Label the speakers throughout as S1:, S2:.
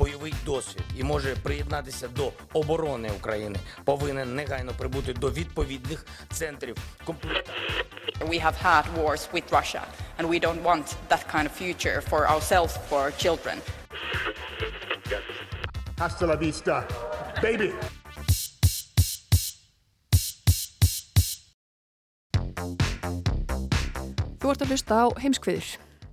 S1: бойовий досвід і може приєднатися до оборони України, повинен негайно прибути до відповідних центрів комплектації.
S2: We have had wars with Russia, and we don't want that kind of future for ourselves, for our children.
S3: Hasta la vista, baby!
S4: Þú ert að hlusta á heimskviður.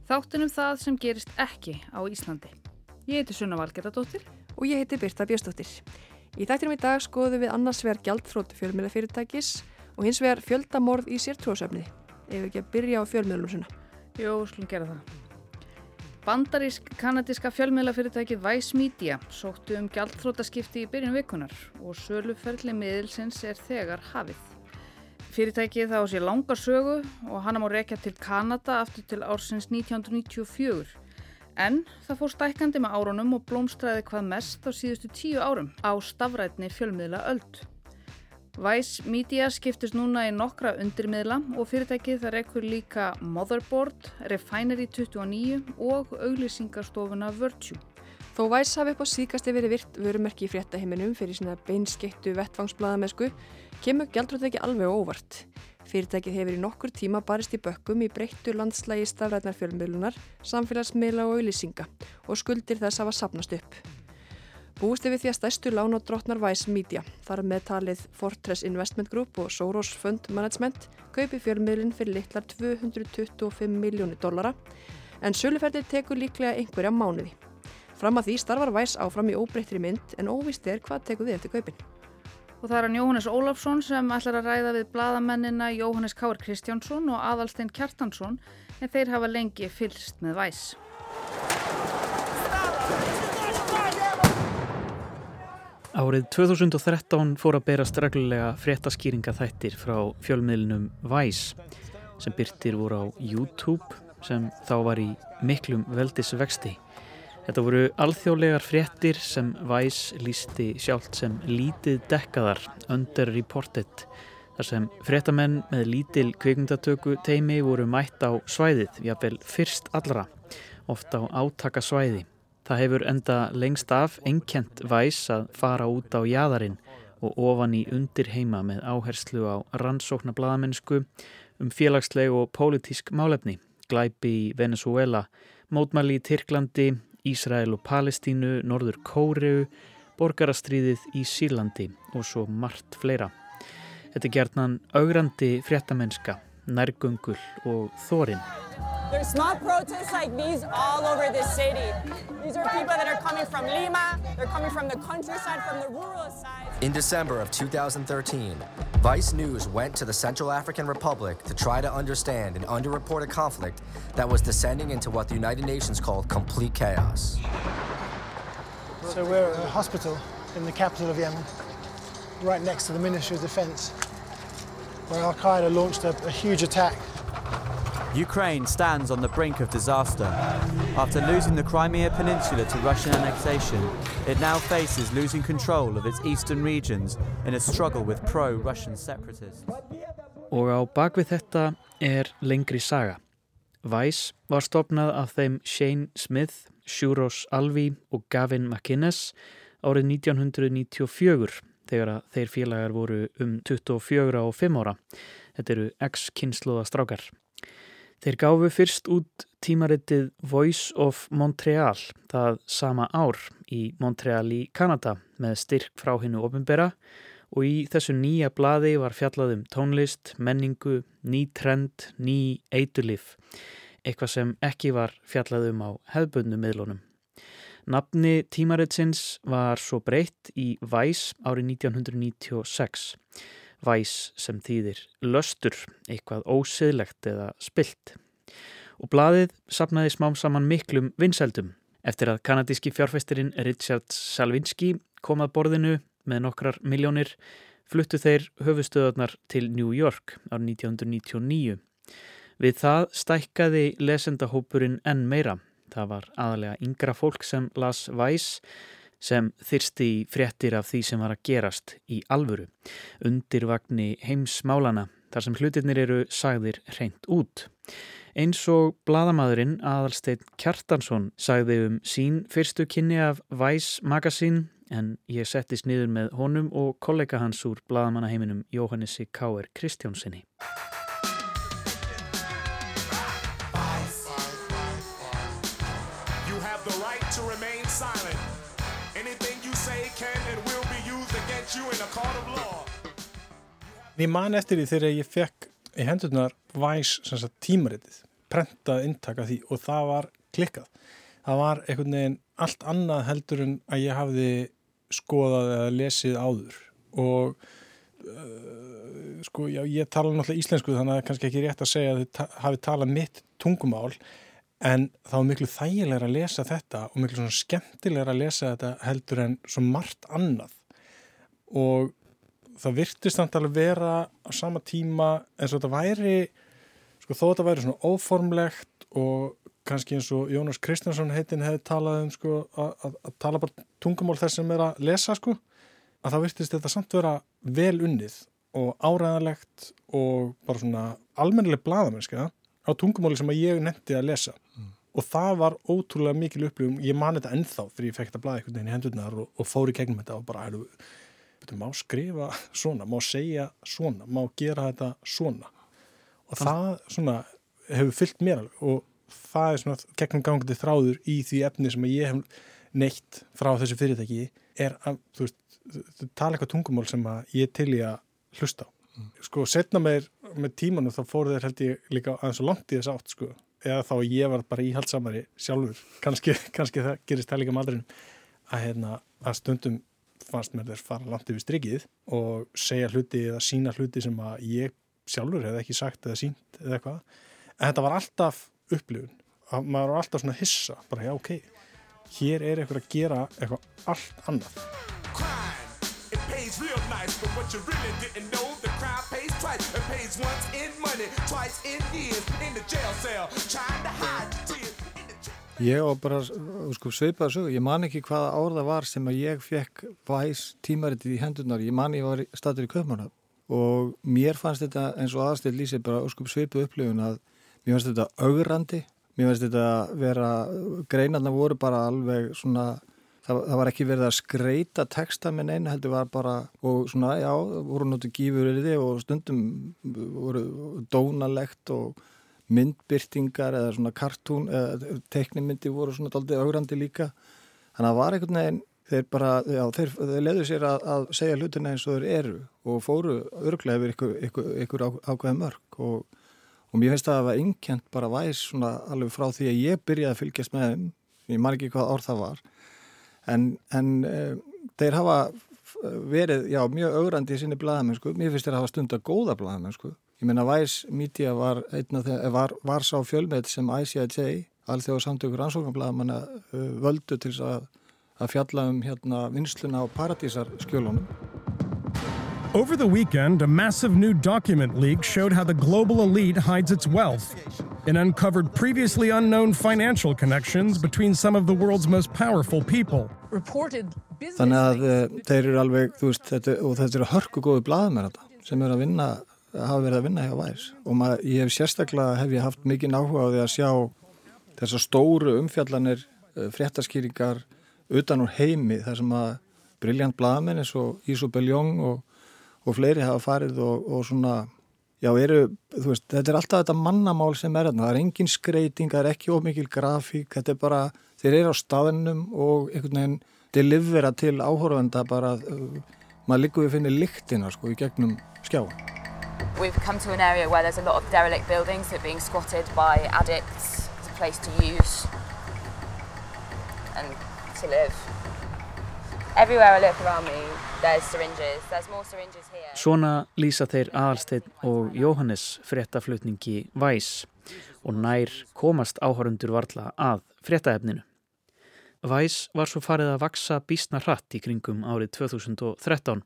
S5: Þáttunum það sem gerist ekki á Íslandi. Ég heiti Sunna Valgerðardóttir.
S4: Og ég heiti Birta Björstóttir. Í þættinum í dag skoðum við annars vegar gjaldþróttu fjölmiðlafyrirtækis og hins vegar fjöldamorð í sértróðsöfni. Ef við ekki að byrja á fjölmiðlum svona.
S5: Jó, slúm gera það. Bandarísk-kanadíska fjölmiðlafyrirtækið Vice Media sóttu um gjaldþrótaskipti í byrjun vikunar og söluferli miðilsins er þegar hafið. Fyrirtækið þá sé langa sögu og hann má rekja til Kanada aftur til ársins 1994. En það fór stækandi með árunum og blómstræði hvað mest á síðustu tíu árum á stafrætni fjölmiðla öld. Vice Media skiptist núna í nokkra undirmiðla og fyrirtækið það rekkur líka Motherboard, Refinery 29 og auglýsingarstofuna Virtue.
S4: Þó Vice hafi upp á síkasti verið virt vörumerki í fréttaheiminum fyrir sína beinskettu vettfangsbladamesku kemur gjaldrótt ekki alveg óvart. Fyrirtækið hefur í nokkur tíma barist í bökkum í breyttu landslægi stafrætnar fjölmiðlunar, samfélagsmiðla og auðlýsinga og skuldir þess hafa sapnast upp. Búist við því að stærstu lán á drottnar Vice Media, þar með talið Fortress Investment Group og Soros Fund Management, kaupi fjölmiðlinn fyrir litlar 225 miljónu dollara, en söluferðir tekur líklega einhverja mánuði. Fram að því starfar Vice áfram í óbreyttri mynd, en óvist er hvað tekur við eftir kaupin.
S5: Og það er hann Jóhannes Ólafsson sem ætlar að ræða við bladamennina Jóhannes Káur Kristjánsson og Aðalstein Kjartansson en þeir hafa lengi fylst með væs.
S6: Árið 2013 fór að berast reglulega fréttaskýringa þættir frá fjölmiðlunum Væs sem byrtir voru á YouTube sem þá var í miklum veldisvexti. Þetta voru alþjóðlegar fréttir sem Væs lísti sjálft sem lítið dekkaðar, underreported, þar sem fréttamenn með lítil kvikmyndatöku teimi voru mætt á svæðið, jáfnvel fyrst allra, ofta á átaka svæði. Það hefur enda lengst af einkjent væs að fara út á jæðarinn og ofan í undir heima með áherslu á rannsókna bladamennsku um félagsleg og pólitísk málefni, glæpi í Venezuela, mótmæli í Tyrklandi, Ísrael og Palestínu, Norður Kóreu, borgarastríðið í Sílandi og svo margt fleira. Þetta er gerðnan augrandi fréttamennska, nærgöngul og þórin.
S7: There's small protests like these all over the city. These are people that are coming from Lima, they're coming from the countryside, from the rural side.
S8: In December of 2013, Vice News went to the Central African Republic to try to understand an underreported conflict that was descending into what the United Nations called complete chaos.
S9: So we're at a hospital in the capital of Yemen, right next to the Ministry of Defense, where Al Qaeda launched a, a huge attack
S10: Ukraine stands on the brink of disaster. After losing the Crimea Peninsula to Russian annexation, it now faces losing control of its eastern regions in a struggle with pro-Russian separatists.
S6: Og á bakvið þetta er lengri saga. Vice var stopnað af þeim Shane Smith, Shuros Alvi og Gavin McInnes árið 1994 þegar þeir félagar voru um 24 og 5 ára. Þetta eru ex-kynnslóða strákar. Þeir gáfu fyrst út tímaritið Voice of Montreal það sama ár í Montreal í Kanada með styrk frá hennu ofinbera og í þessu nýja bladi var fjallað um tónlist, menningu, ný trend, ný eitulif, eitthvað sem ekki var fjallað um á hefðbundum miðlunum. Nafni tímaritsins var svo breytt í Vice árið 1996. Væs sem þýðir löstur, eitthvað ósiðlegt eða spilt. Og blaðið sapnaði smám saman miklum vinsældum eftir að kanadíski fjárfæstirinn Richard Salvinski komað borðinu með nokkrar miljónir fluttu þeir höfustöðarnar til New York árið 1999. Við það stækkaði lesendahópurinn enn meira. Það var aðalega yngra fólk sem las Vice sem þyrsti í fréttir af því sem var að gerast í alvöru. Undirvagni heimsmálana þar sem hlutirnir eru sagðir reynd út. Eins og bladamæðurinn Aðalsteinn Kjartansson sagði um sín fyrstu kynni af Vice Magazine en ég settist niður með honum og kollega hans úr bladamannaheiminum Jóhannessi K.R. Kristjánsinni.
S11: Ég man eftir því þegar ég fekk í hendurnar Vice tímaritið, prentað inntaka því og það var klikkað. Það var einhvern veginn allt annað heldur en að ég hafði skoðað eða lesið áður. Og uh, sko já, ég tala náttúrulega íslensku þannig að það er kannski ekki rétt að segja að þið ta hafi talað mitt tungumál en það var miklu þægilega að lesa þetta og miklu skemmtilega að lesa þetta heldur en svo margt annað og það virtist þannig að vera á sama tíma eins og þetta væri sko þó þetta væri svona óformlegt og kannski eins og Jónas Kristjánsson heitin hefði talað um sko að, að tala bara tungumál þess sem er að lesa sko að það virtist þetta samt vera vel unnið og áræðanlegt og bara svona almennileg bladamennska á tungumáli sem að ég nefndi að lesa mm. og það var ótrúlega mikil upplifum, ég man þetta ennþá þegar ég fekk þetta blað einhvern veginn í hendurnar og, og fór í gegnum þetta og bara betur, má skrifa svona, má segja svona, má gera þetta svona? Og það svona hefur fyllt mér alveg og það er svona gegnum gangandi þráður í því efni sem ég hef neitt frá þessu fyrirtæki er að, þú veist, tala eitthvað tungumál sem að ég til ég að hlusta á. Mm. Sko, setna með, með tímanu þá fóru þeir held ég líka aðeins og langt í þess átt, sko, eða þá ég var bara íhaldsamari sjálfur, kannski, kannski það gerist það líka aldrinum, að, hérna, að stundum fannst mér þeir fara langt yfir strikið og segja hluti eða sína hluti sem að ég sjálfur hefði ekki sagt eða sínt eða eitthvað, en þetta var alltaf upplifun. Að maður er alltaf svona hissa bara já ok, hér er eitthvað að gera eitthvað allt annað
S12: Ég á bara sko, sveipaða sögu, ég man ekki hvaða ár það var sem að ég fekk væs tímaritið í hendunar, ég man ég var statur í Köpmanna og mér fannst þetta eins og aðstil lýsið bara sko, sveipuð upplifun að mér finnst þetta augrandi, mér finnst þetta vera, greinarna voru bara alveg svona, það, það var ekki verið að skreita texta minn einu heldur var bara, og svona, já, voru notu gífur yfir og stundum voru dónalegt og myndbyrtingar eða svona kartún teknimyndi voru svona aldrei augrandi líka, þannig að það var einhvern veginn þeir bara, já, þeir, þeir leðu sér að, að segja hlutina eins og þeir eru og fóru örglega yfir ykkur, ykkur, ykkur ákveð mörg og og mér finnst að það var innkjent bara væs svona alveg frá því að ég byrjaði að fylgjast með þeim, ég mar ekki hvað orð það var. En, en e, þeir hafa verið, já, mjög augrandi í sinni blæðamennsku, mér finnst þeir hafa stund að góða blæðamennsku, ég menna Væs Media var, var, var sá fjölmið sem ICIJ, allþjóð samtökur ansóknarblæðamanna völdu til að, að fjalla um hérna vinsluna á paradísar skjölunum
S13: Over the weekend, a massive new document leak showed how the global elite hides its wealth. It uncovered previously unknown financial connections between some of the world's most powerful people.
S12: Þannig að uh, þeir eru alveg, þú veist, þetta, og þetta eru hörku góðu blaðmenn sem eru að vinna, hafa verið að vinna hjá Væs. Og mað, ég hef sérstaklega, hef ég haft mikið náhuga á því að sjá þessar stóru umfjallanir, uh, fréttaskýringar utan úr heimi, þar sem að briljant blaðmenn eins og Ísobel Jóng og og fleiri hafa farið og, og svona, já, eru, þú veist, þetta er alltaf þetta mannamál sem er þarna, það er engin skreiting, það er ekki ómikil grafík, þetta er bara, þeir eru á staðinum og einhvern veginn delivera til áhörvenda bara, uh, maður líka við finnir lyktina, sko, í gegnum skjáin.
S14: We've come to an area where there's a lot of derelict buildings that are being squatted by addicts as a place to use and to live. Everywhere I look around me
S6: Svona lýsa þeir aðalsteinn og Jóhannes fréttaflutningi Væs og nær komast áhörundur varla að fréttaefninu. Vice var svo farið að vaksa bísna hratt í kringum árið 2013,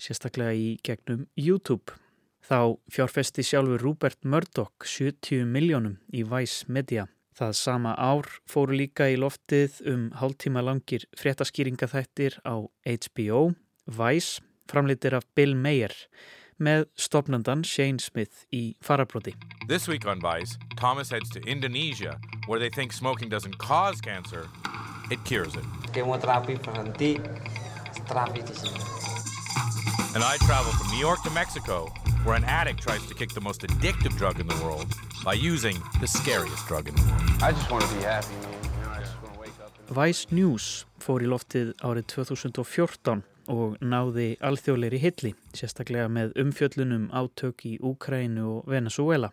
S6: sérstaklega í gegnum YouTube. Þá fjárfesti sjálfur Rupert Murdoch 70 miljónum í Vice Media. Það sama ár fóru líka í loftið um hálftíma langir fréttaskýringaþættir á HBO, Vice, framleitir af Bill Mayer, með stopnandan Shane Smith í farabróti.
S15: This week on Vice, Thomas heads to Indonesia, where they think smoking doesn't cause cancer, it cures it.
S16: Kemoterapi berhenti, terapi di sini.
S15: And I travel from New York to Mexico, where an addict tries to kick the most addictive drug in the world by using the scariest drug in the world.
S16: I just want to be happy, man. You know, I just want to wake up. And...
S6: Vice News fór í loftið árið 2014 og náði alþjóðleiri hilli, sérstaklega með umfjöllunum átök í Úkrænu og Venezuela.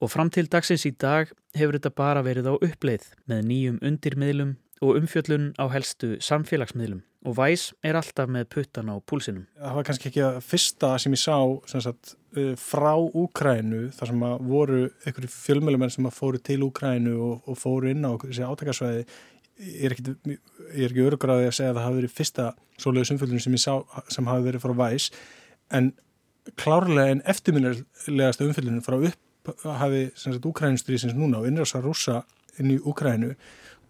S6: Og fram til dagsins í dag hefur þetta bara verið á uppleið með nýjum undirmiðlum og umfjöllun á helstu samfélagsmiðlum. Og Vice er alltaf með puttan á púlsinum.
S11: Það var kannski ekki að fyrsta sem ég sá sem sagt, uh, frá Úkrænu þar sem að voru einhverju fjölmjölumenn sem að fóru til Úkrænu og, og fóru inn á þessi átakasvæði. Ég er ekki, ekki örugræði að segja að það hafi verið fyrsta svoleiðis umfjöldunum sem ég sá sem hafi verið frá Vice en klárlega en eftirminnilegasta umfjöldunum frá upp hafi Úkrænustrýsins núna og innrjása rúsa inn í Úkrænu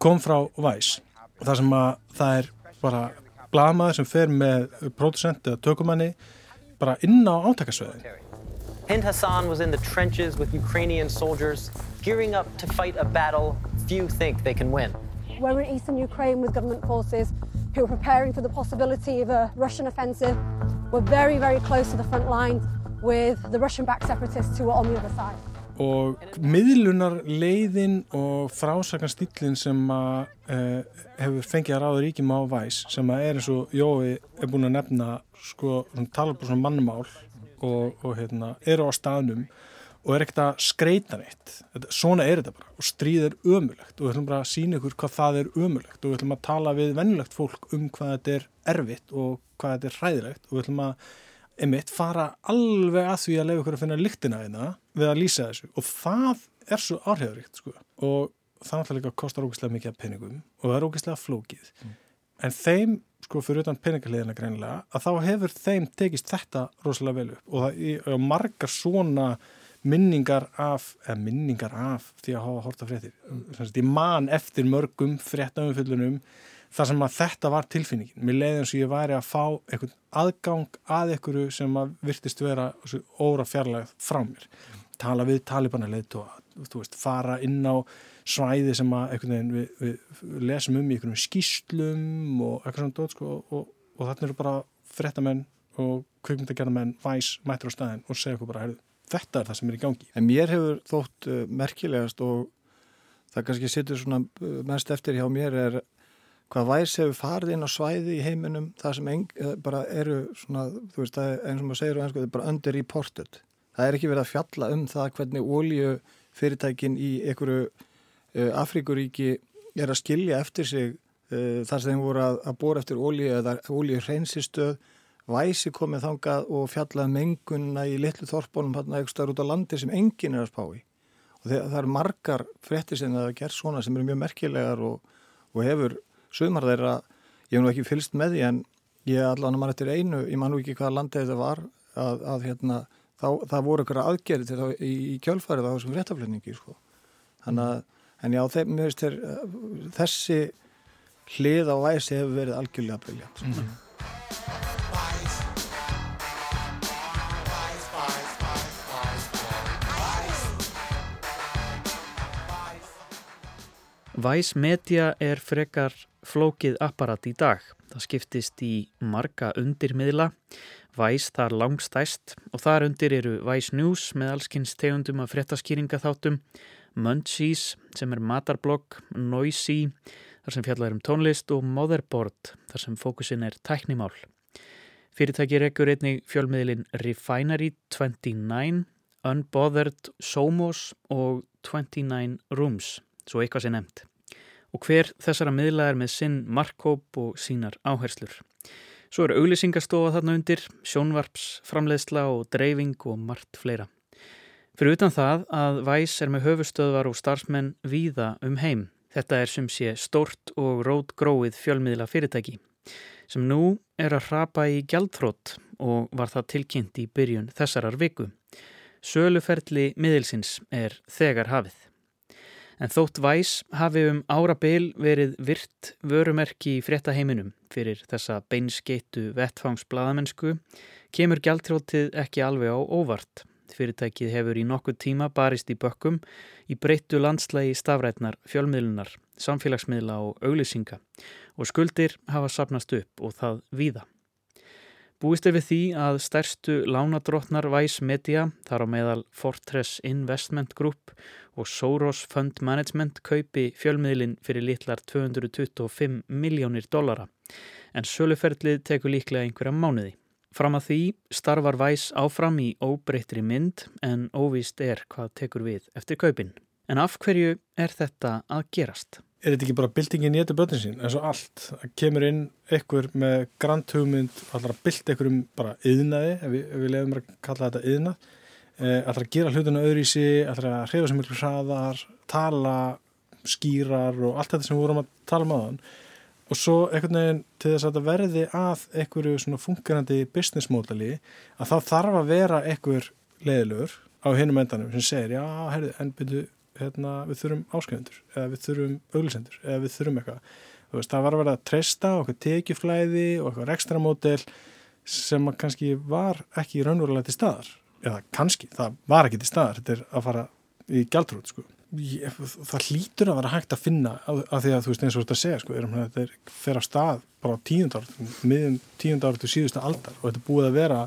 S11: kom frá Vice og það sem að það er bara blamaður sem fer með producent eða tökumanni bara inn á átakasveðin.
S17: Hind Hassan was in the trenches with Ukrainian soldiers gearing up to fight a battle few think they can win.
S18: We're in eastern Ukraine with government forces who are preparing for the possibility of a Russian offensive. We're very, very close to the front lines with the Russian-backed separatists who are on the other side.
S11: Og miðlunar leiðin og frásakarstýllin sem að uh, hefur fengið að ráða ríkjum á væs sem að er eins og Jói er búin að nefna sko, tala bara svona mannmál og, og hérna, eru á staðnum og er ekkert að skreita neitt. Svona er þetta bara. Og stríð er ömulegt og við ætlum bara að sína ykkur hvað það er ömulegt og við ætlum að tala við vennilegt fólk um hvað þetta er erfitt og hvað þetta er hræðilegt og við ætlum að einmitt fara alveg að því að leiða ykkur að finna lyktina þeina við að lýsa þessu. Og það er svo áhrifaríkt sko. Og það náttúrulega líka kostar ógeðslega mikið af peningum og það er ógeðslega flókið. Mm. en þeim sko fyrir utan peningaliðina greinilega að þá hefur þeim tekist þetta rosalega vel upp. Og það er margar svona minningar af, eða minningar af því að hafa horta fréttir ég man eftir mörgum fréttaumfyllunum þar sem að þetta var tilfinningin mér leiði eins og ég væri að fá einhvern aðgang að einhverju sem að virtist vera óra fjarlægð frá mér tala við talibanarleit og veist, fara inn á svæði sem að við, við lesum um í einhvern skýslum og eitthvað svona dót sko, og, og, og þarna eru bara frettamenn og kveikmyndagerðamenn væs mættur á staðin og segja okkur bara, heyrðu, þetta er það sem er í gangi.
S12: En mér hefur þótt uh, merkilegast og það kannski sittur svona uh, mest eftir hjá mér er hvað væs hefur farið inn á svæði í heiminum það sem eng, bara eru svona, þú veist, það er eins og maður segir það er bara underreported. Það er ekki verið að fjalla um það hvernig ólíu fyrirtækin í einhverju uh, Afríkuríki er að skilja eftir sig uh, þar sem þeim voru að, að bóra eftir ólíu eða ólíu hreinsistöð væsi komið þangað og fjallað mengunna í litlu þorpunum eitthvað starf út á landi sem enginn er að spá í. Og það, það er margar frettir sem það er gert svona sem eru mjög merkilegar og, og hefur sumar þeirra, ég hef nú ekki fylst með því en ég allan að mann eftir einu, ég man nú ekki hvaða landið þetta var að, að hérna, þá, það voru ykkur aðgerið til það í, í kjölfarið á þessum réttaflutningi sko. Þannig að, en já, þeim, þeir, þessi hlið á væsi hefur verið algjörlega briljant. Mm -hmm.
S6: Vice Media er frekar flókið apparat í dag. Það skiptist í marga undirmiðla. Vice þar langstæst og þar undir eru Vice News með allskynns tegundum af frettaskýringa þáttum, Munchies sem er matarblogg, Noisy þar sem fjallar um tónlist og Motherboard þar sem fókusin er tæknimál. Fyrirtæki rekkur einnig fjölmiðlin Refinery 29, Unbothered Somos og 29 Rooms svo eitthvað sé nefnt. Og hver þessara miðla er með sinn markkóp og sínar áherslur. Svo er auglýsingastofa þarna undir, sjónvarps, framleiðsla og dreifing og margt fleira. Fyrir utan það að Væs er með höfustöðvar og starfsmenn víða um heim, Þetta er sem sé stórt og rót gróið fjölmiðla fyrirtæki sem nú er að hrapa í gjaldþrótt og var það tilkynnt í byrjun þessarar viku. Söluferli miðilsins er þegar hafið. En þótt væs hafi um árabil verið virt vörumerki í fréttaheiminum fyrir þessa beinskeitu vettfangsbladamennsku kemur gjaldtrótið ekki alveg á óvart. Fyrirtækið hefur í nokkuð tíma barist í bökkum í breyttu landslægi stafrætnar fjölmiðlunar, samfélagsmiðla og auglýsinga og skuldir hafa sapnast upp og það víða. Búist er við því að stærstu lánadrottnar Vice Media, þar á meðal Fortress Investment Group og Soros Fund Management kaupi fjölmiðlin fyrir litlar 225 miljónir dollara en söluferlið tekur líklega einhverja mánuði. Fram að því starfar Vice áfram í óbreytri mynd en óvíst er hvað tekur við eftir kaupin. En af hverju er þetta að gerast?
S11: Er þetta ekki bara byltingin í þetta börnin sín? Eins og allt, það kemur inn einhver með grand hugmynd allar að bylta einhverjum bara yðnaði ef við, við lefum að kalla þetta yðnað eh, allar að gera hlutuna öðru í sig allar að hrefa sem miklu hraðar tala, skýrar og allt þetta sem við vorum að tala um aðan og svo einhvern veginn til þess að þetta verði að einhverju svona fungerandi business modeli að þá þarf að vera einhver leiðilegur á hinnum endanum sem segir já, herði, en byrju hérna, við þurfum áskrifundur eða við þurfum auglisendur eða við þurfum eitthvað. Veist, það var að vera að treysta okkur tekjuflæði og eitthvað ekstra mótel sem kannski var ekki raunverulega til staðar. Eða kannski, það var ekki til staðar. Þetta er að fara í gæltrúð sko. það hlýtur að vera hægt að finna af því að þú veist eins og þetta segja sko, erum, þetta er fyrir á stað bara á tíundar miðum tíundar til síðustu aldar og þetta búið að vera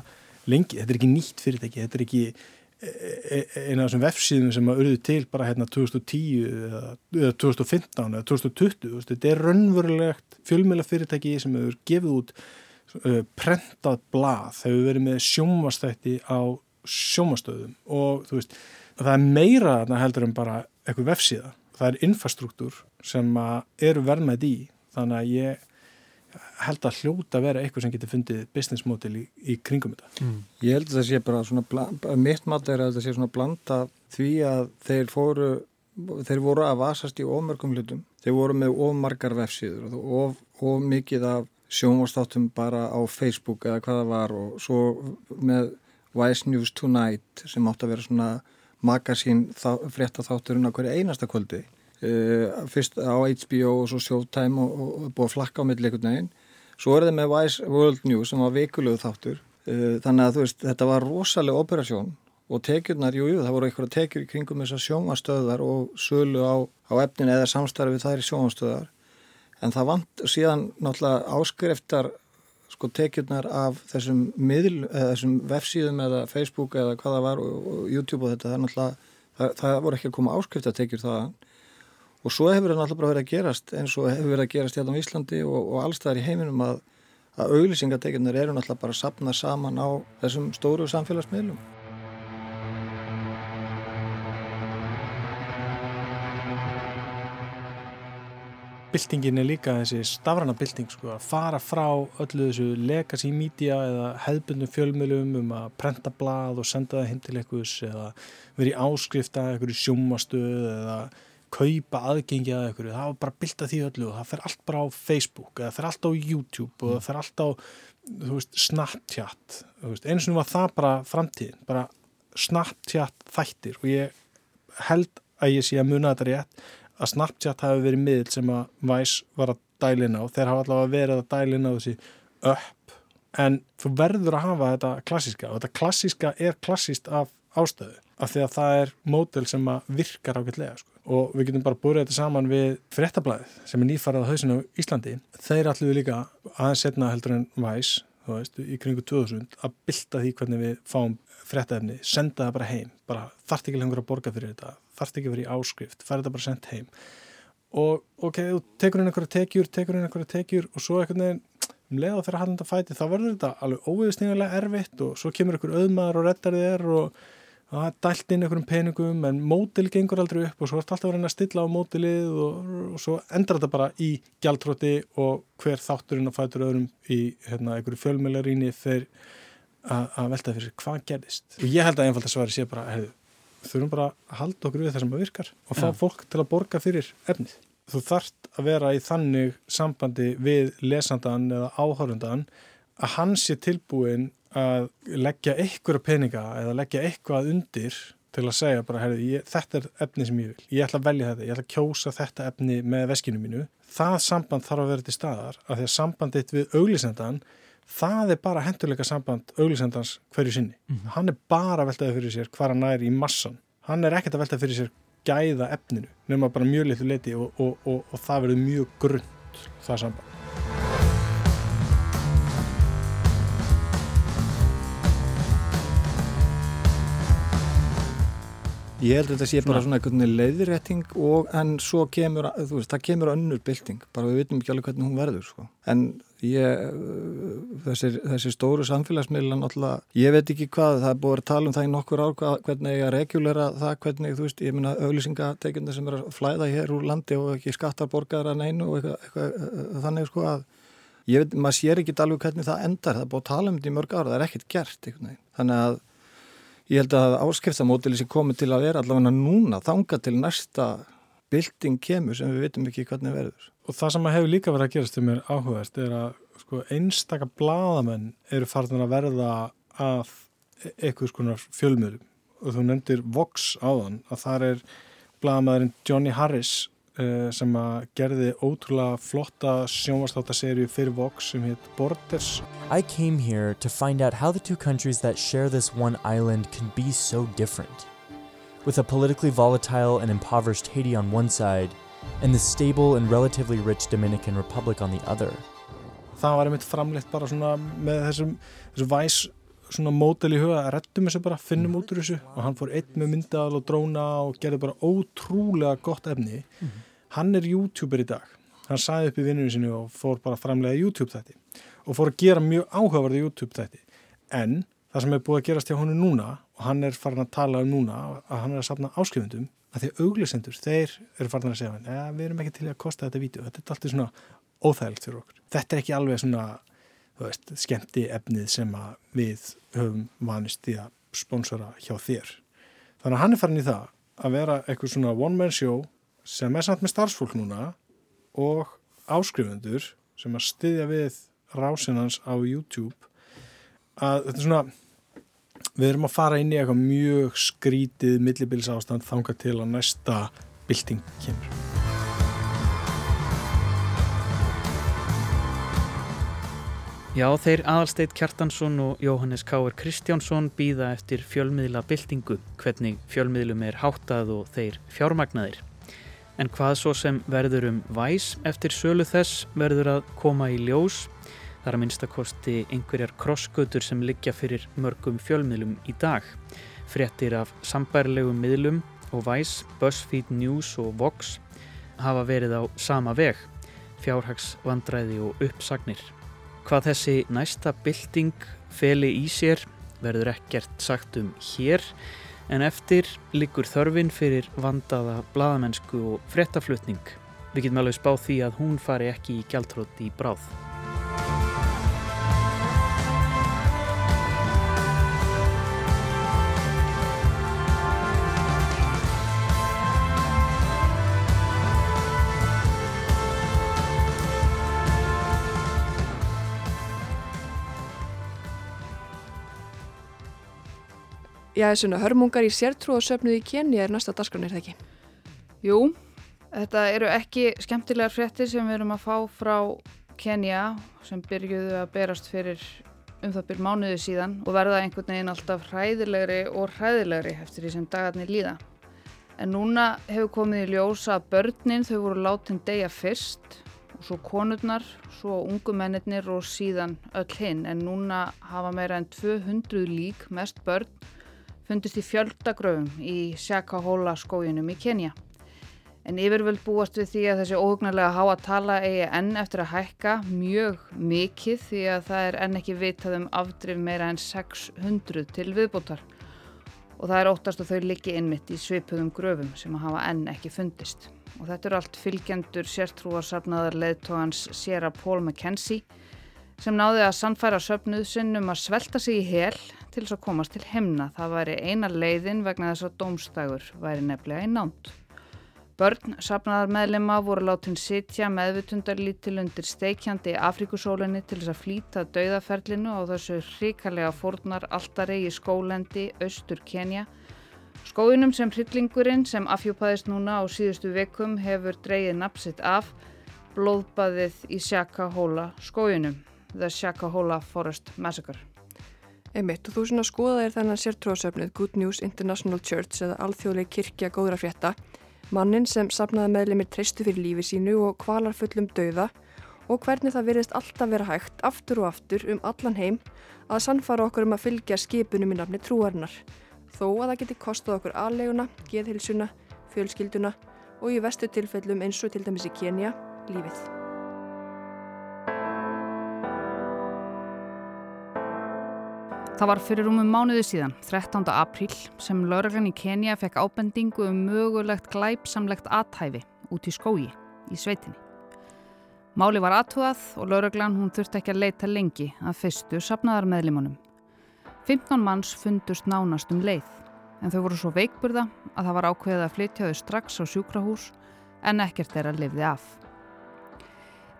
S11: lengi, þetta er ekki nýtt fyrirtæki, þetta er ekki eina af þessum vefsíðum sem að urðu til bara hérna 2010 eða, eða 2015 eða 2020 þetta er raunverulegt fjölmjöla fyrirtæki sem hefur gefið út uh, prentað blað hefur verið með sjómastætti á sjómastöðum og þú veist það er meira þarna heldur en bara eitthvað vefsíða, það er infrastruktúr sem eru verðmætt í þannig að ég held að hljóta að vera eitthvað sem getur fundið business model í, í kringum þetta.
S12: Mm. Ég held að það sé bara svona, mitt mat er að það sé svona blanda því að þeir fóru, þeir voru að vasast í ofmörgum hlutum, þeir voru með ofmargar vefsíður og of, of mikið af sjónvastáttum bara á Facebook eða hvaða var og svo með Wise News Tonight sem átt að vera svona magasín frétta þátturinn á hverju einasta kvöldi Uh, fyrst á HBO og svo Showtime og, og, og búið að flakka á millileikun neginn svo er það með Wise World News sem var vikulegu þáttur. Uh, þannig að þú veist, þetta var rosalega operasjón og tekjurnar, jújú, jú, það voru eitthvað tekjur í kringum þessar sjónastöðar og sölu á, á efnin eða samstarfi þær í sjónastöðar en það vant síðan náttúrulega áskriftar sko tekjurnar af þessum miðl, eða þessum websíðum eða Facebook eða hvað það var og, og YouTube og þetta, það það, það voru ekki að koma áskriftatekjur þaðan og svo hefur það náttúrulega verið að gerast eins og hefur verið að gerast hérna á Íslandi og, og allstaðar í heiminum að, að auglýsingatekinnir eru náttúrulega bara að sapna saman á þessum stóru samfélagsmiðlum.
S11: Bildingin er líka þessi stafrana bilding sko, að fara frá öllu þessu legacy media eða hefðbundum fjölmjölum um að prenta blað og senda það hinn til einhvers eða verið áskrifta einhverju sjómastöð eða kaupa aðgengi að einhverju, það var bara bylta því öllu og það fer allt bara á Facebook eða það fer allt á YouTube og það fer allt á veist, Snapchat veist, eins og nú var það bara framtíðin bara Snapchat þættir og ég held að ég sé að muna þetta rétt að Snapchat hafi verið miðl sem að Vice var að dælina og þeir hafa allavega verið að dælina þessi upp en þú verður að hafa þetta klassiska og þetta klassiska er klassist af ástöðu af því að það er mótel sem að virkar ágætlega sko og við getum bara búið þetta saman við fréttablaðið sem er nýfarað á hausinu á Íslandi. Þeir allir líka aðeins setna heldur en væs veist, í kringu 2000 að bylta því hvernig við fáum fréttaefni, senda það bara heim. Bara þarft ekki lengur að borga fyrir þetta þarft ekki vera í áskrift, fær þetta bara sendt heim. Og ok, þú tekur inn einhverja tekjur, tekur inn einhverja tekjur og svo einhvern veginn um leið og þeirra hallanda fæti þá verður þetta alveg óviðstingilega erfitt og svo kemur einhver auðmaður og reddar þér og er dælt inn einhverjum peningum en mótil gengur aldrei upp og svo er þetta alltaf að reyna að stilla á mótilið og, og svo endrar þetta bara í gjaldtróti og hver þátturinn að fætur öðrum í hérna, einhverju fjölmjölaríni þeir að velta fyrir hvað gerðist og ég held að einfald að svari sé bara hefðu, þurfum bara að halda okkur við það sem að virkar og fá ja. fólk til að borga fyrir efnið þú þart að vera í þannig sambandi við lesandan eða áhörundan að hann sé tilbúin að leggja einhverja peninga eða leggja eitthvað undir til að segja bara, herri, ég, þetta er efni sem ég vil, ég ætla að velja þetta, ég ætla að kjósa þetta efni með veskinu mínu. Það samband þarf að vera til staðar af því að sambandit við auglisendan, það er bara hendurleika samband auglisendans hverju sinni. Mm -hmm. Hann er bara veltaði fyrir sér hvar hann er í massan. Hann er ekkert að veltaði fyrir sér gæða efninu, nema bara mjög litlu leti og, og, og, og það verður mjög grund það samband.
S12: Ég held að þetta sé bara svona. einhvern leiðrétting og en svo kemur, þú veist, það kemur önnur bylting, bara við vitum ekki alveg hvernig hún verður, sko. En ég, þessir, þessir stóru samfélagsmiðla náttúrulega, ég veit ekki hvað, það er búið að tala um það í nokkur ár, hvað, hvernig ég að regulera það, hvernig, þú veist, ég minna auðlýsingatekjunda sem er að flæða hér úr landi og ekki skattar borgaðar að neinu og eitthvað, eitthvað þannig, sko, að ég veit, maður sér ekki alveg hvernig það endar, það er búið að tala um þetta í mörg ára, það er ekkert gert, eitthvað, þannig að Ég held að áskriftamódili sem komið til að vera allavega núna þanga til næsta bylting kemur sem við veitum ekki hvernig verður.
S11: Og það sem hefur líka verið að gerast um mér áhugaðist er að sko, einstaka bladamenn eru farin að verða af eitthvað svona fjölmjörgum og þú nefndir Vox áðan að það er bladamæðurinn Johnny Harris Eh, sem að gerði ótrúlega flotta sjónvarstáttaserju fyrir Vox sem Borders.
S19: I came here to find out how the two countries that share this one island can be so different. With a politically volatile and impoverished Haiti on one side and the stable and relatively rich Dominican Republic on the other.
S11: Það var einmitt framleitt bara svona með þessum, þessum væs svona mótel í huga að rettum þessu bara, finnum út úr þessu og hann fór einn með myndal og dróna og gerði bara ótrúlega gott efni. Mm -hmm. hann er youtuber í dag. Hann sæði upp í vinnunum sinu og fór bara framlega YouTube þætti og fór að gera mjög áhugavarði YouTube þætti. En það sem er búið að gerast hjá honum núna og hann er farin að tala um núna að hann er að sapna áskrifundum að því auglisendur, þeir eru farin að segja ja, við erum ekki til að kosta þetta vídeo. Þetta er alltaf svona óþægilegt fyrir okkur. Þetta er ekki alveg svona veist, skemmti efnið sem við höfum vanist í að sponsora hjá þér. Þannig að hann er farin í það að vera eitthvað svona one man show sem er samt með starfsfólk núna og áskrifundur sem að styðja við rásinans á YouTube að þetta er svona við erum að fara inn í eitthvað mjög skrítið millibilsástand þanga til að næsta bylting kemur.
S6: Já, þeir Aðalsteit Kjartansson og Jóhannes Káur Kristjánsson býða eftir fjölmiðla byltingu, hvernig fjölmiðlum er háttað og þeir fjármagnaðir. En hvað svo sem verður um væs eftir sölu þess verður að koma í ljós. Það er að minnstakosti einhverjar krossgötur sem liggja fyrir mörgum fjölmiðlum í dag. Frettir af sambærlegum miðlum og væs, BuzzFeed News og Vox hafa verið á sama veg, fjárhagsvandræði og uppsagnir. Hvað þessi næsta bylting feli í sér verður ekkert sagt um hér en eftir liggur þörfin fyrir vandaða bladamennsku og frettaflutning. Við getum alveg spáð því að hún fari ekki í gjaldrótt í bráð.
S4: Já, svona hörmungar í sértrúasöfnuð í Kenni er næsta dagskránir, það ekki?
S5: Jú, þetta eru ekki skemmtilegar fréttir sem við erum að fá frá Kenja sem byrjuðu að berast fyrir um það byrj mánuðu síðan og verða einhvern veginn alltaf hræðilegri og hræðilegri eftir því sem dagarnir líða. En núna hefur komið í ljósa að börnin þau voru látin degja fyrst og svo konurnar, svo ungumennir og síðan öll hinn en núna hafa meira en 200 lík mest börn fundist í fjöldagröfum í Shakahóla skójunum í Kenya. En yfirvöld búast við því að þessi óhugnarlega háa tala eigi enn eftir að hækka mjög mikið því að það er enn ekki vitað um afdrif meira enn 600 til viðbútar. Og það er óttast að þau liggi innmitt í svipuðum gröfum sem að hafa enn ekki fundist. Og þetta eru allt fylgjendur sértrúarsafnaðar leðtóhans Sierra Paul McKenzie sem náði að sannfæra söpnuð sinnum að svelta sig í hel til þess að komast til hemna. Það væri eina leiðin vegna þess að dómstægur væri nefnilega í nánt. Börn sapnaðar meðlema voru látin sitja meðvitundarlítil undir steikjandi Afrikusólinni til þess að flýta dauðaferlinu á þessu hrikalega fórnar alltari í skólendi austur Kenya. Skóinum sem hryllingurinn sem afhjúpaðist núna á síðustu vekum hefur dreyið napsitt af blóðbaðið í Shakahola skóinum, The Shakahola Forest Massacre.
S4: Einmitt og þú svona skoðaðir þennan sértróðsöfnið Good News International Church eða alþjóðleg kirkja góðra frétta mannin sem sapnaði meðlemið treystu fyrir lífi sínu og kvalar fullum dauða og hvernig það verðist alltaf vera hægt aftur og aftur um allan heim að sannfara okkur um að fylgja skipunum í nafni trúarinnar þó að það geti kostið okkur aðleguna, geðhilsuna, fjölskylduna og í vestu tilfellum eins og til dæmis í Kenya, lífið.
S5: Það var fyrir umum mánuði síðan, 13. apríl, sem lauraglann í Kenya fekk ábendingu um mögulegt glæpsamlegt athæfi út í skógi í sveitinni. Máli var aðtúað og lauraglann hún þurfti ekki að leita lengi að fyrstu sapnaðar meðlimunum. 15 manns fundust nánast um leið, en þau voru svo veikburða að það var ákveðið að flytja þau strax á sjúkrahús en ekkert er að lifði af.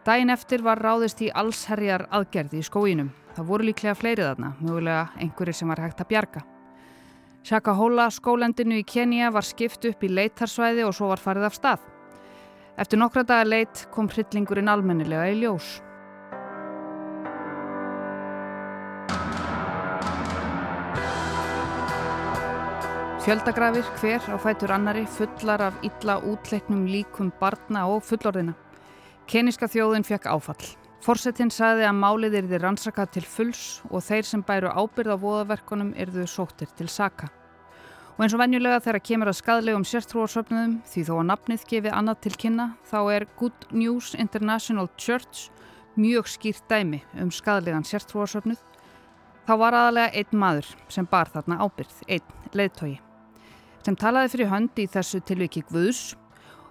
S5: Dæin eftir var ráðist í allsherjar aðgerði í skóginum Það voru líklega fleirið þarna, mögulega einhverju sem var hægt að bjarga. Shakahola skólendinu í Kenya var skipt upp í leitarsvæði og svo var farið af stað. Eftir nokkra daga leit kom hryllingurinn almennilega í ljós. Fjöldagrafir hver á fætur annari fullar af illa útleiknum líkum barna og fullorðina. Keniska þjóðin fekk áfall. Forsettinn sagði að málið erði rannsakað til fulls og þeir sem bæru ábyrð á voðaverkunum erðu sóttir til saka. Og eins og venjulega þegar kemur að skadlegum sértrúarsöfnum því þó að nafnið gefið annað til kynna þá er Good News International Church mjög skýrt dæmi um skadlegan sértrúarsöfnuð. Þá var aðalega einn maður sem bar þarna ábyrð, einn leðtogi, sem talaði fyrir hönd í þessu tilviki Guðs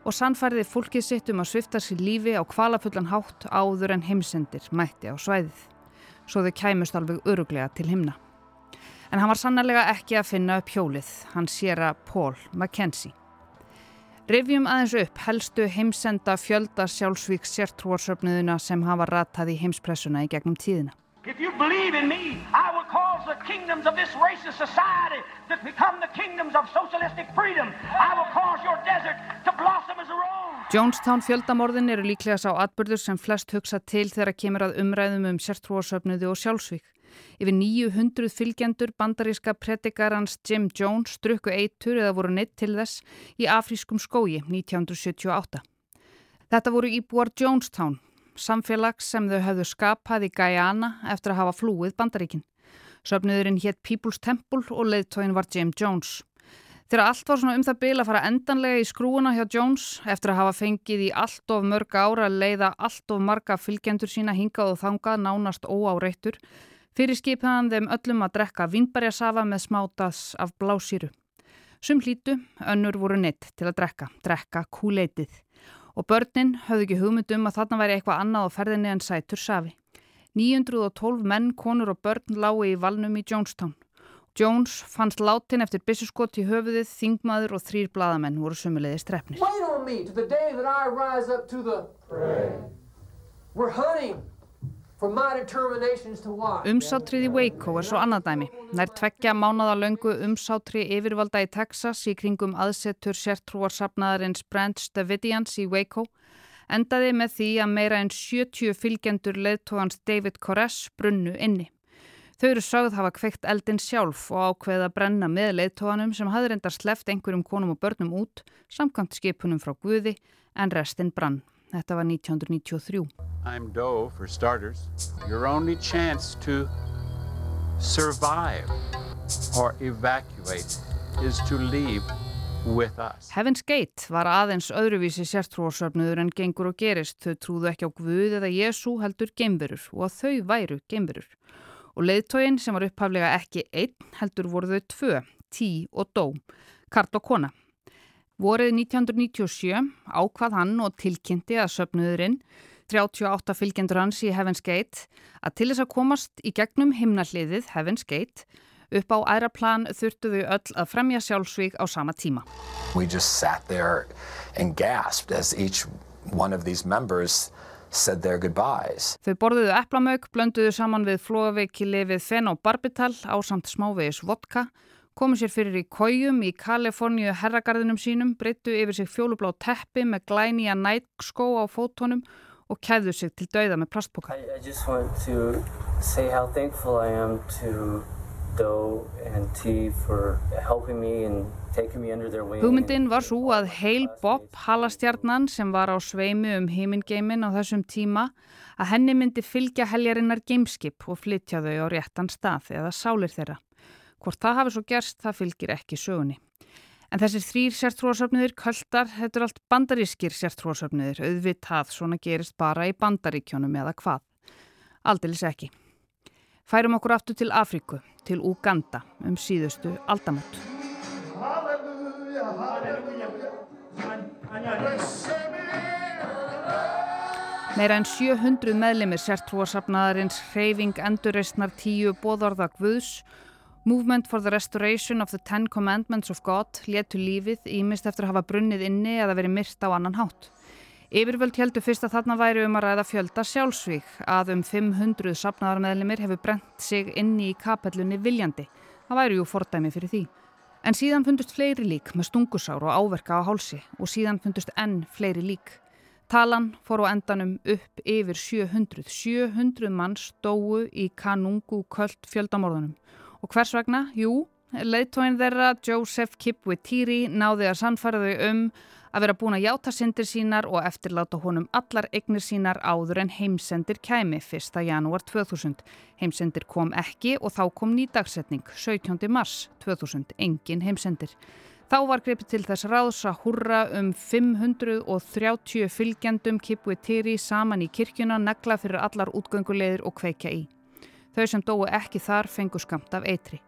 S5: og sannfærði fólkið sitt um að svifta sér lífi á kvalafullan hátt áður en heimsendir mætti á svæðið. Svo þau kæmust alveg öruglega til himna. En hann var sannarlega ekki að finna upp hjólið, hann séra Paul McKenzie. Rivjum aðeins upp helstu heimsenda fjölda sjálfsvíks sértrúarsöfniðuna sem hafa ratað í heimspressuna í gegnum tíðina. Cause the kingdoms of this racist society to become the kingdoms of socialistic freedom. I will cause your desert to blossom as a rose. Jonestown fjöldamorðin eru líklega sá atbyrður sem flest hugsa til þegar kemur að umræðum um sértrúarsöfnuði og sjálfsvík. Yfir 900 fylgjendur bandaríska predikarans Jim Jones strukku eitur eða voru neitt til þess í afrískum skógi 1978. Þetta voru íbúar Jonestown samfélags sem þau hafðu skapað í Guyana eftir að hafa flúið bandaríkin. Söfniðurinn hétt People's Temple og leiðtóin var James Jones. Þegar allt var svona um það byl að fara endanlega í skrúuna hjá Jones eftir að hafa fengið í allt of mörg ára að leiða allt of marga fylgjendur sína hingað og þangað nánast óáreittur fyrir skipaðan þeim öllum að drekka vinnberjasafa með smátas af blásýru. Sum hlítu, önnur voru neitt til að drekka, drekka kúleitið og börnin höfðu ekki hugmyndum að þarna væri eitthvað annað á ferðinni en sætur safi. 912 menn, konur og börn lái í valnum í Jonestown. Jones fannst látin eftir byssuskott í höfuðið, þingmaður og þrýr bladamenn voru sumulegði strefnir. We're hunting Umsátrið í Waco er svo annað dæmi. Nær tveggja mánada löngu umsátri yfirvalda í Texas í kringum aðsetur sértrúarsapnaðarins Branch Davidians í Waco endaði með því að meira en 70 fylgjendur leðtógans David Koresh brunnu inni. Þau eru sögð hafa kveikt eldin sjálf og ákveða að brenna með leðtóganum sem hafði reyndar sleft einhverjum konum og börnum út samkvæmt skipunum frá Guði en restinn brann. Þetta var 1993. I'm Doe for starters. Your only chance to survive or evacuate is to leave. Heaven's Gate var aðeins öðruvísi sértrúarsöfnuður en gengur og gerist. Þau trúðu ekki á Guð eða Jésu heldur geimverur og að þau væru geimverur. Og leiðtógin sem var upphaflega ekki einn heldur voru þau tvö, tí og dó, Karl og kona. Vorið 1997 ákvað hann og tilkynnti að söpnuðurinn, 38 fylgjendur hans í Heaven's Gate, að til þess að komast í gegnum himnalliðið Heaven's Gate Upp á æraplan þurftu þau öll að fremja sjálfsvík á sama tíma.
S20: We just sat there and gasped as each one of these members said their goodbyes.
S5: Þau borðuðu eplamauk, blönduðu saman við flóaveiki lifið fenobarbital á samt smávegis vodka, komu sér fyrir í kójum í Kaliforníu herragarðinum sínum, breyttu yfir sig fjólublá teppi með glænýja nætskó á fótónum og kæðu sig til dauða með plastboka.
S21: I, I just want to say how thankful I am to Doe and T for helping me and.
S5: Hugmyndin var svo að Heil Bob halastjarnan sem var á sveimi um heimingeimin á þessum tíma að henni myndi fylgja heljarinnar gameskip og flytja þau á réttan stað eða sálir þeirra. Hvort það hafi svo gerst, það fylgir ekki sögunni. En þessir þrýr sértrúasöfniðir, köldar, þetta er allt bandarískir sértrúasöfniðir, auðvitað svona gerist bara í bandaríkjónum eða hvað. Aldilis ekki. Færum okkur aftur til Afríku, til Uganda um síðustu aldamönd. Meira en 700 meðlimir sértrúasafnaðarins hreyfing endurreysnar tíu bóðorða Guðs, Movement for the Restoration of the Ten Commandments of God letu lífið ímist eftir að hafa brunnið inni eða verið myrt á annan hátt. Yfirvöld heldur fyrst að þarna væri um að ræða fjölda sjálfsvík að um 500 safnaðarmeðlimir hefur brent sig inni í kapellunni viljandi. Það væri jú fordæmi fyrir því. En síðan fundust fleiri lík með stungusár og áverka á hálsi og síðan fundust enn fleiri lík. Talan fór á endanum upp yfir 700. 700 manns dóu í kanungu köld fjöldamorðunum. Og hvers vegna? Jú, leiðtóin þeirra Joseph Kipwitiri náði að sannfæra þau um að vera búin að játa syndir sínar og eftirláta honum allar eignir sínar áður en heimsendir kæmi 1. janúar 2000. Heimsendir kom ekki og þá kom nýdagsetning 17. mars 2000, engin heimsendir. Þá var greipið til þess ráðs að hurra um 530 fylgjandum Kipwitiri saman í kirkjuna, negla fyrir allar útgöngulegir og kveikja í. Þau sem dói ekki þar fengu skamt af eitri.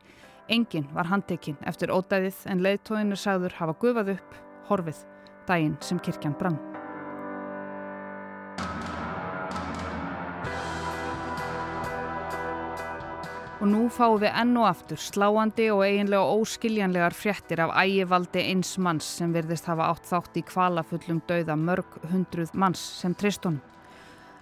S5: Engin var handtekinn eftir ódæðið en leiðtóin er sagður hafa gufað upp, horfið, daginn sem kirkjan brann. Og nú fáum við enn og aftur sláandi og eiginlega óskiljanlegar fréttir af ægivaldi eins manns sem virðist hafa átt þátt í kvalafullum dauða mörg hundruð manns sem tristunum.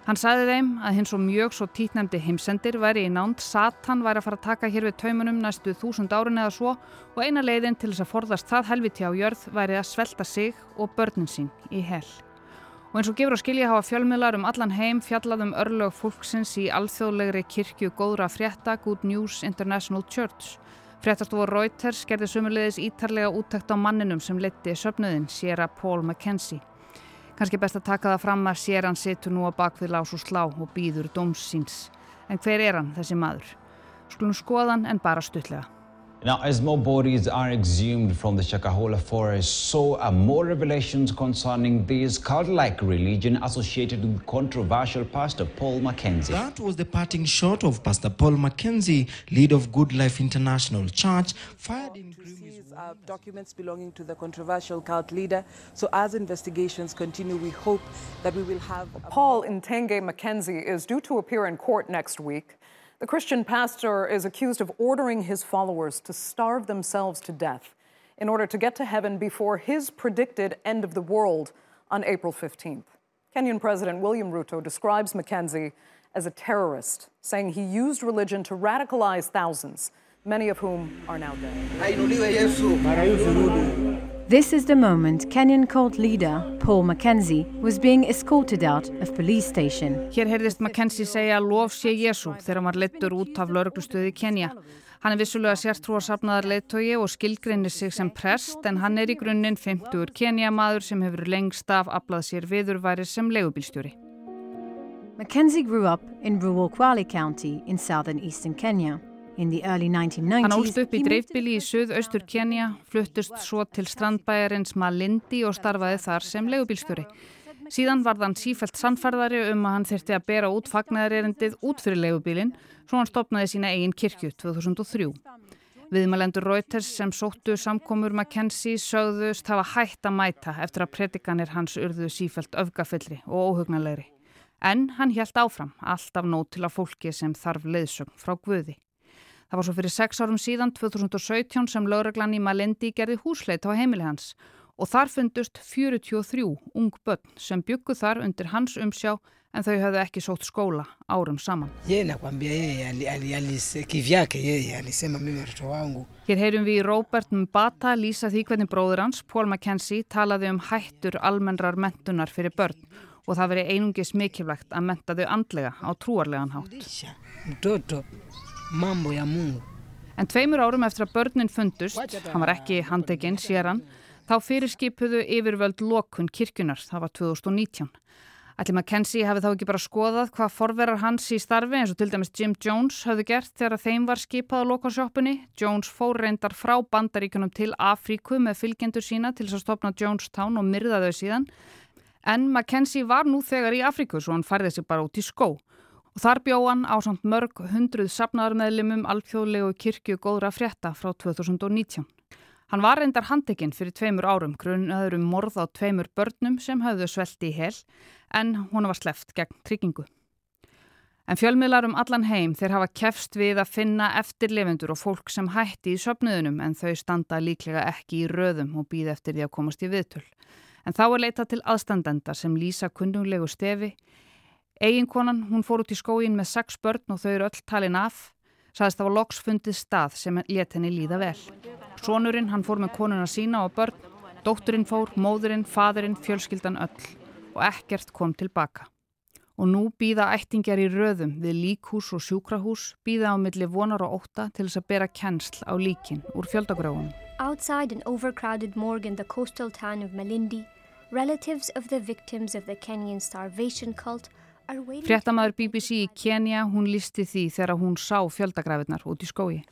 S5: Hann sagði þeim að hins og mjög svo títnemdi heimsendir væri í nánd Satan væri að fara að taka hér við taumunum næstu þúsund árin eða svo og eina leiðin til þess að forðast það helviti á jörð væri að svelta sig og börnin sín í hel. Og eins og gefur á skilja hafa fjölmiðlar um allan heim fjallað um örlög fólksins í alþjóðlegri kirkju góðra frétta Good News International Church. Fréttastofu Reuters gerði sumulegis ítarlega úttækt á manninum sem leti söpnuðin, séra Paul McKenzie. Kanski best að taka það fram að sér hann situr nú á bakvið lás og slá og býður dómsins. En hver er hann, þessi maður? Skulum skoðan en bara stuttlega.
S22: Now, as more bodies are exhumed from the Shakahola forest, so are more revelations concerning this cult-like religion associated with controversial Pastor Paul Mackenzie.
S23: That was the parting shot of Pastor Paul Mackenzie, lead of Good Life International Church, fired in
S24: uh, documents belonging to the controversial cult leader. So as investigations continue, we hope that we will have...
S25: Paul Ntenge McKenzie is due to appear in court next week. The Christian pastor is accused of ordering his followers to starve themselves to death in order to get to heaven before his predicted end of the world on April 15th. Kenyan President William Ruto describes McKenzie as a terrorist, saying he used religion to radicalize thousands many of whom are now dead.
S26: This is the moment Kenyan cult leader Paul Mackenzie was being escorted out of police station.
S5: Hér heyrðist Mackenzie segja lof sé Jésu þegar hann var leittur út af lauruglustöði Kenya. Hann er vissulega sértrúarsafnaðar leittói og skilgreinir sig sem prest en hann er í grunninn 50 Kenya maður sem hefur lengst af aflað sér viðurværi sem leigubílstjóri.
S26: Mackenzie grew up in rural Kwale County in southern eastern Kenya.
S5: Hann ólst upp í dreifbili í suðaustur Kenya, fluttust svo til strandbæjarins Malindi og starfaði þar sem legubílstjóri. Síðan var þann sífælt sannferðari um að hann þurfti að bera út fagnæðarerindið út fyrir legubílinn, svo hann stopnaði sína eigin kirkju 2003. Viðmælendur Reuters sem sóttu samkomur Mackenzie sögðust hafa hætt að mæta eftir að predikanir hans urðu sífælt öfgafillri og óhugnanlegri. En hann hjælt áfram, alltaf nót til að fólki sem þarf leiðsögn frá Guði. Það var svo fyrir sex árum síðan, 2017, sem lögreglan í Malendi gerði húsleit á heimili hans og þar fundust 43 ung börn sem byggu þar undir hans umsjá en þau höfðu ekki sótt skóla árum saman. Hér heyrum við í Robert Mbata lýsa því hvernig bróður hans, Paul McKenzie, talaði um hættur almennrar mentunar fyrir börn og það veri einungis mikilvægt að menta þau andlega á trúarlegan hátt. En tveimur árum eftir að börnin fundust, hann var ekki handekinn, sér hann, þá fyrirskipuðu yfirvöld lokun kirkunar, það var 2019. Ætli McKenzie hefði þá ekki bara skoðað hvað forverar hans í starfi eins og til dæmis Jim Jones hafði gert þegar þeim var skipað á lokasjópunni. Jones fór reyndar frá bandaríkunum til Afríku með fylgjendur sína til þess að stopna Jonestown og myrða þau síðan. En McKenzie var nú þegar í Afríku svo hann færði sig bara út í skó. Og þar bjóð hann á samt mörg hundruð sapnaðarmeðlimum alþjóðlegu kirkju góðra frétta frá 2019. Hann var reyndar handekinn fyrir tveimur árum grunnaður um morð á tveimur börnum sem hafðu svelti í hel en hún var sleft gegn tryggingu. En fjölmiðlar um allan heim þeir hafa kefst við að finna eftirlifendur og fólk sem hætti í söpnuðunum en þau standa líklega ekki í röðum og býð eftir því að komast í viðtöl. En þá er leita til aðstandenda sem lýsa kundunglegu stefi. Eginkonan, hún fór út í skóin með sex börn og þau eru öll talin af sagðist það var loks fundið stað sem let henni líða vel. Sónurinn, hann fór með konuna sína og börn, dótturinn fór, móðurinn, fadurinn, fjölskyldan öll og ekkert kom tilbaka. Og nú býða ættingjar í röðum við líkhús og sjúkrahús, býða á milli vonar og óta til þess að bera kennsl á líkin úr fjöldagröfunum.
S27: Outside an overcrowded morgue in the coastal town of Malindi, relatives of the victims of the Kenyan starvation cult
S5: Fréttamaður BBC í Kenya, hún listi því þegar hún sá fjöldagrafinnar út í skói.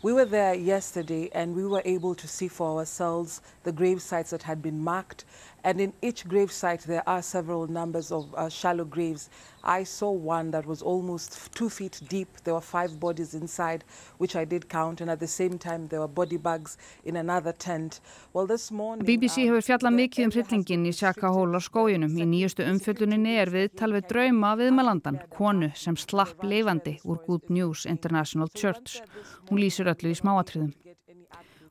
S24: We were there yesterday and we were able to see for ourselves the grave sites that had been marked and in each grave site there are several numbers of uh, shallow graves. I saw one that was almost two feet deep. There were five bodies inside, which I did count, and at the same time there were body bags in another tent. Well, this morning,
S5: BBC hefur fjallað mikið um hryllingin í Shakahóla skójunum. Í nýjustu umfjölluninni er við drauma viðmalandan, konu sem slapp lifandi úr Good News International Church. Hún lýsir öllu í smáatriðum.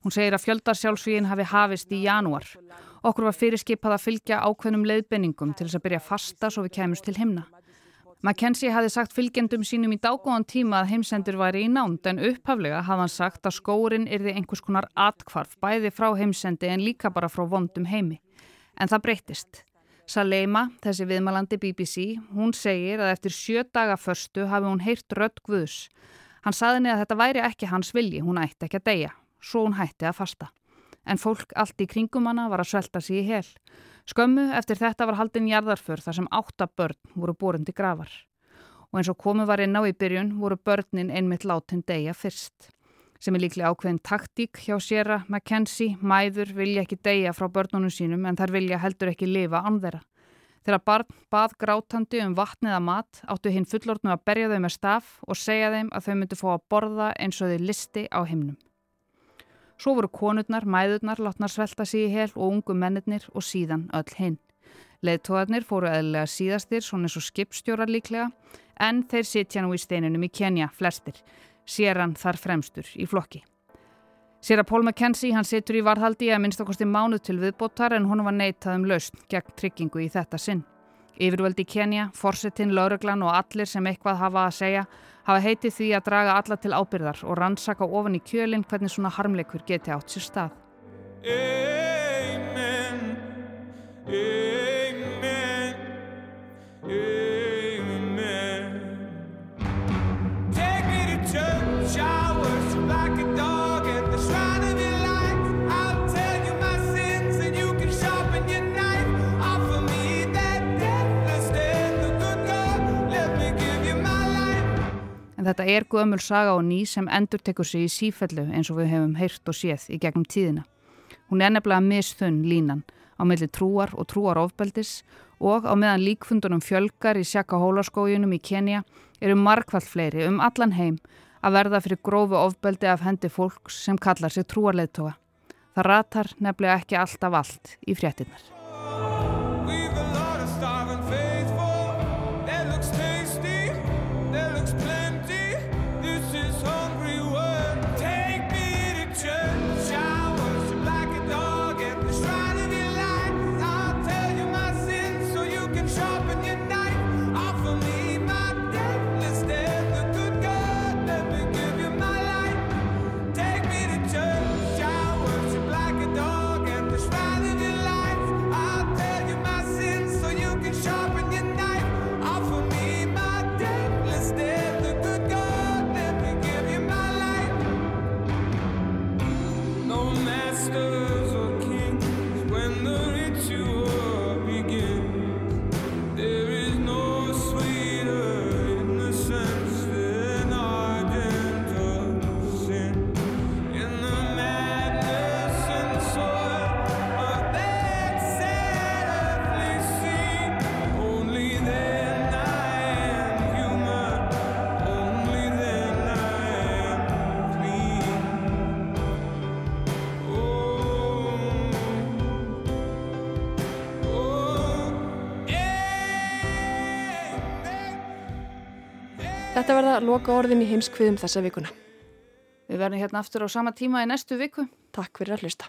S5: Hún segir að fjöldarsjálfsvíðin hafi hafist í janúar. Okkur var fyrirskipað að fylgja ákveðnum leiðbenningum til þess að byrja fasta svo við kemumst til himna. McKenzie hafi sagt fylgjendum sínum í dágóðan tíma að heimsendur væri í nánd en upphaflega hafði hann sagt að skórin yrði einhvers konar atkvarf bæði frá heimsendi en líka bara frá vondum heimi. En það breytist. Saleima, þessi viðmalandi BBC, hún segir að eftir sjö daga förstu hafi hún heyrt rödd Guðs. Hann saði niður að þetta væri ekki hans vilji, hún ætti ekki að deyja. Svo hún hætti að fasta en fólk allt í kringum hana var að svelta sig í hel. Skömmu eftir þetta var haldin jarðarför þar sem átta börn voru borin til gravar. Og eins og komu var inn á í byrjun voru börnin einmitt látin degja fyrst. Sem er líklega ákveðin taktík hjá séra McKenzie, mæður vilja ekki degja frá börnunum sínum en þar vilja heldur ekki lifa án þeirra. Þegar barn bað grátandi um vatniða mat áttu hinn fullortnu að berja þau með staf og segja þeim að þau myndu fá að borða eins og þau listi á himnum. Svo voru konurnar, mæðurnar, látnar svelta sig í hel og ungu mennirnir og síðan öll hinn. Leðtóðarnir fóru eðlega síðastir, svona eins og skipstjórar líklega, en þeir sitja nú í steininum í Kenya, flestir. Sér hann þar fremstur í flokki. Sér að Paul McKenzie, hann situr í varðhaldi að minnstakosti mánuð til viðbótar en hún var neitað um lausn gegn tryggingu í þetta sinn. Yfirvöldi Kenya, forsettinn, lauruglan og allir sem eitthvað hafa að segja hafa heitið því að draga alla til ábyrðar og rannsaka ofan í kjölinn hvernig svona harmleikur geti átt sér stað. Amen. Amen. En þetta er gömul saga og ný sem endur tekur sig í sífellu eins og við hefum heyrt og séð í gegnum tíðina. Hún er nefnilega misþunn línan á milli trúar og trúarofbeldis og á meðan líkfundunum fjölgar í Sjaka hólaskójunum í Kenya eru markvall fleiri um allan heim að verða fyrir grófu ofbeldi af hendi fólks sem kallar sig trúarleðtoga. Það ratar nefnilega ekki alltaf allt í fréttinnar.
S4: Þetta verða loka orðin í heimskviðum þessa vikuna.
S5: Við verðum hérna aftur á sama tíma í næstu viku.
S4: Takk fyrir að hlusta.